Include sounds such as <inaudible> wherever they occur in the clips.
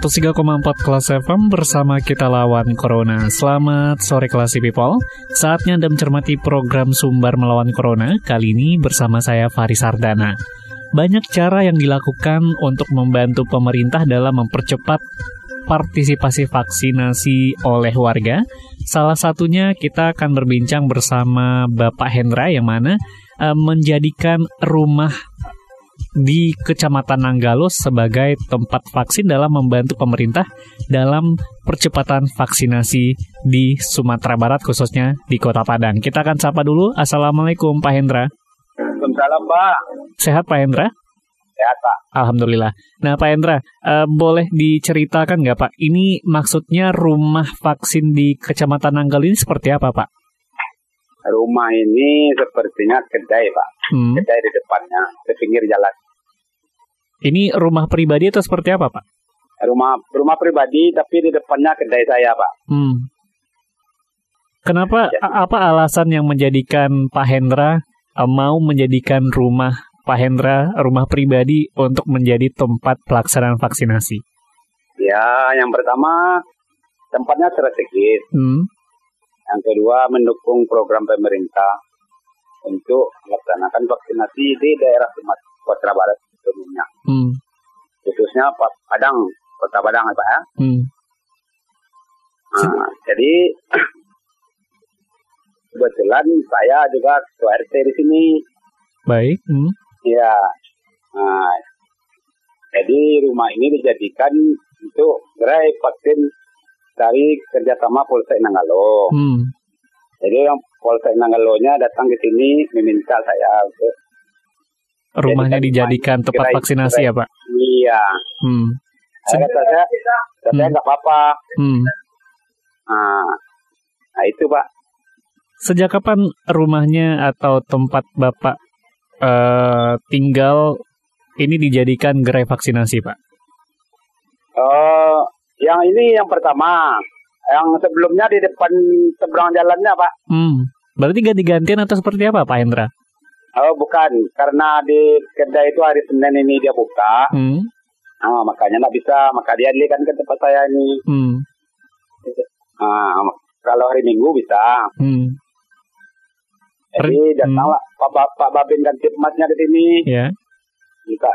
Empat kelas FM bersama kita lawan Corona. Selamat sore kelas people. Saatnya Anda mencermati program Sumber Melawan Corona. Kali ini bersama saya Faris Sardana. Banyak cara yang dilakukan untuk membantu pemerintah dalam mempercepat partisipasi vaksinasi oleh warga. Salah satunya kita akan berbincang bersama Bapak Hendra yang mana uh, menjadikan rumah di Kecamatan Nanggalo sebagai tempat vaksin dalam membantu pemerintah dalam percepatan vaksinasi di Sumatera Barat khususnya di Kota Padang. Kita akan sapa dulu. Assalamualaikum Pak Hendra. Waalaikumsalam Pak. Sehat Pak Hendra? Sehat Pak. Alhamdulillah. Nah Pak Hendra, uh, boleh diceritakan nggak Pak? Ini maksudnya rumah vaksin di Kecamatan Nanggalo ini seperti apa Pak? Rumah ini sepertinya kedai Pak. Hmm. Kedai di depannya, di pinggir jalan. Ini rumah pribadi atau seperti apa, Pak? Rumah rumah pribadi tapi di depannya kedai saya, Pak. Hmm. Kenapa ya. apa alasan yang menjadikan Pak Hendra uh, mau menjadikan rumah Pak Hendra rumah pribadi untuk menjadi tempat pelaksanaan vaksinasi? Ya, yang pertama tempatnya strategis. Hmm. Yang kedua mendukung program pemerintah untuk melaksanakan vaksinasi di daerah Sumatera Barat sebelumnya. Hmm. Khususnya Padang, Kota Padang ya Pak ya. Hmm. Nah, jadi <clears throat> kebetulan saya juga ketua RT di sini. Baik. Hmm. Ya. Nah, jadi rumah ini dijadikan untuk gerai vaksin dari kerjasama Polsek Nanggalo. Hmm. Jadi yang Polsek Nanggalonya datang ke sini meminta saya untuk rumahnya dijadikan tempat vaksinasi ya Pak? Iya. Hmm. Saya kata saya, saya hmm. nggak apa-apa. Hmm. Nah, nah itu Pak. Sejak kapan rumahnya atau tempat Bapak uh, tinggal ini dijadikan gerai vaksinasi Pak? Uh, yang ini yang pertama. Yang sebelumnya di depan seberang jalannya Pak. Hmm. Berarti ganti-gantian atau seperti apa Pak Hendra? Oh bukan, karena di kedai itu hari Senin ini dia buka. Hmm. Ah, makanya nggak bisa, maka dia kan ke tempat saya ini. Hmm. Ah, kalau hari Minggu bisa. Hmm. Jadi datanglah hmm. Pak, Pak, Pak Babin dan tim emasnya ke sini. Ya. Yeah. Buka.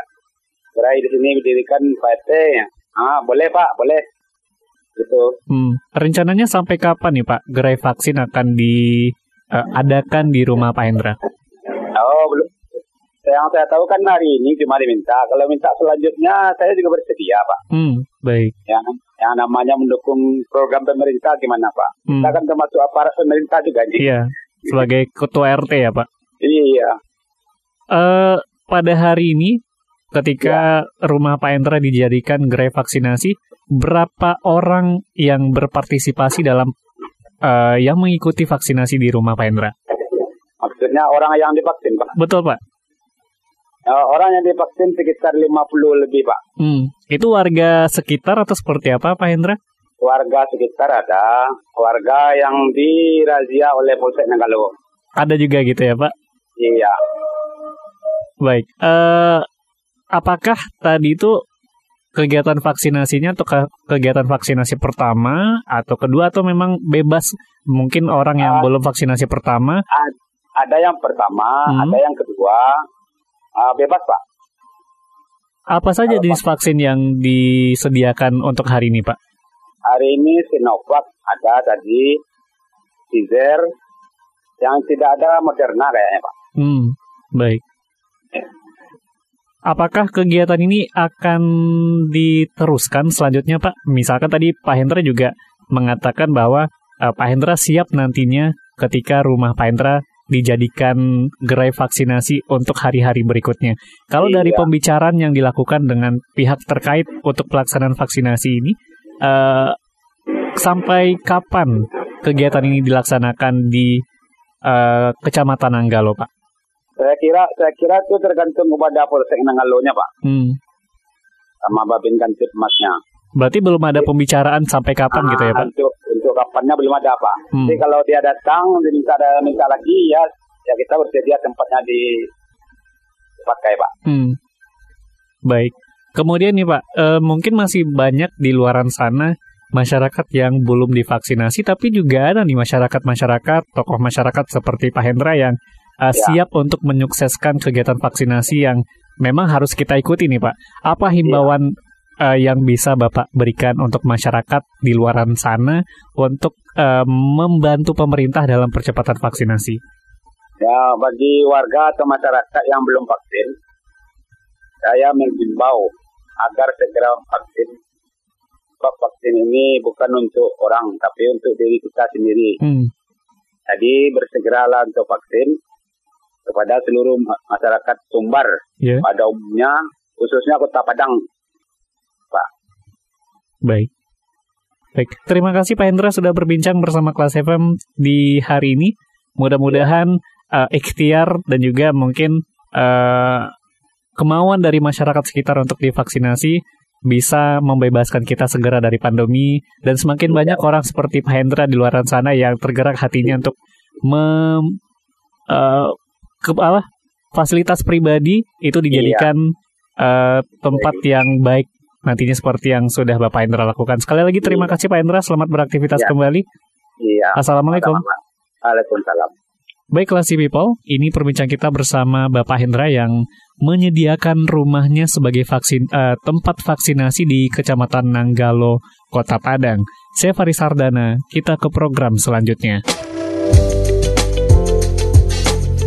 Gerai di sini didirikan Pak RT. Ah, boleh Pak, boleh. Gitu. Hmm. Rencananya sampai kapan nih Pak gerai vaksin akan diadakan uh, di rumah Pak Hendra? Oh, belum. Yang saya tahu kan hari ini cuma diminta. Kalau minta selanjutnya saya juga bersedia, Pak. Hmm, baik. Yang, yang namanya mendukung program pemerintah gimana, Pak? Hmm. Kita kan termasuk aparat pemerintah juga nih. Iya, sebagai ketua RT ya, Pak? Iya. Uh, pada hari ini, ketika ya. rumah Pak Endra dijadikan gerai vaksinasi, berapa orang yang berpartisipasi dalam uh, yang mengikuti vaksinasi di rumah Pak Endra? Maksudnya orang yang divaksin, Pak? Betul, Pak. Uh, orang yang divaksin sekitar 50 lebih, Pak. Hmm. Itu warga sekitar atau seperti apa, Pak Hendra? Warga sekitar ada, warga yang dirazia oleh Polsek Nanggalo. Ada juga gitu ya, Pak? Iya. Baik. Uh, apakah tadi itu kegiatan vaksinasinya atau ke kegiatan vaksinasi pertama atau kedua atau memang bebas mungkin orang yang uh, belum vaksinasi pertama ada yang pertama, hmm. ada yang kedua, uh, bebas Pak. Apa saja jenis vaksin yang disediakan untuk hari ini Pak? Hari ini Sinovac ada tadi, Pfizer, yang tidak ada Moderna kayaknya Pak. Hmm, baik. Apakah kegiatan ini akan diteruskan selanjutnya Pak? Misalkan tadi Pak Hendra juga mengatakan bahwa uh, Pak Hendra siap nantinya ketika rumah Pak Hendra dijadikan gerai vaksinasi untuk hari-hari berikutnya. Kalau iya. dari pembicaraan yang dilakukan dengan pihak terkait untuk pelaksanaan vaksinasi ini, uh, sampai kapan kegiatan ini dilaksanakan di uh, Kecamatan Nanggalo, Pak? Saya kira saya kira itu tergantung kepada Polsek Nanggalonya, Pak. Hmm. Sama Babin Kantipmasnya. Berarti belum ada pembicaraan sampai kapan ah, gitu ya, Pak? Untuk untuk kapannya belum ada, Pak. Hmm. Jadi kalau dia datang minta ada minta lagi ya ya kita bersedia tempatnya di pakai, Pak. Hmm. Baik. Kemudian nih Pak, eh, mungkin masih banyak di luaran sana masyarakat yang belum divaksinasi, tapi juga ada nih masyarakat-masyarakat, tokoh masyarakat seperti Pak Hendra yang uh, ya. siap untuk menyukseskan kegiatan vaksinasi yang memang harus kita ikuti nih Pak. Apa himbauan ya. uh, yang bisa Bapak berikan untuk masyarakat di luaran sana untuk uh, membantu pemerintah dalam percepatan vaksinasi? Ya, bagi warga atau masyarakat yang belum vaksin, saya menghimbau agar segera vaksin. Sebab vaksin ini bukan untuk orang, tapi untuk diri kita sendiri. Hmm. Jadi bersegeralah untuk vaksin kepada seluruh masyarakat Sumbar yeah. pada umumnya, khususnya Kota Padang, Pak. Baik. Baik, terima kasih Pak Hendra sudah berbincang bersama Kelas FM di hari ini. Mudah-mudahan yeah. uh, ikhtiar dan juga mungkin uh, kemauan dari masyarakat sekitar untuk divaksinasi bisa membebaskan kita segera dari pandemi dan semakin iya. banyak orang seperti Pak Hendra di luar sana yang tergerak hatinya untuk mem, uh, ke apa fasilitas pribadi itu dijadikan iya. uh, tempat yang baik nantinya seperti yang sudah Bapak Hendra lakukan. Sekali lagi terima iya. kasih Pak Hendra, selamat beraktivitas iya. kembali. Iya. Assalamualaikum. Waalaikumsalam. Baiklah si people, ini perbincang kita bersama Bapak Hendra yang menyediakan rumahnya sebagai vaksin uh, tempat vaksinasi di Kecamatan Nanggalo, Kota Padang. Saya Faris Sardana, kita ke program selanjutnya.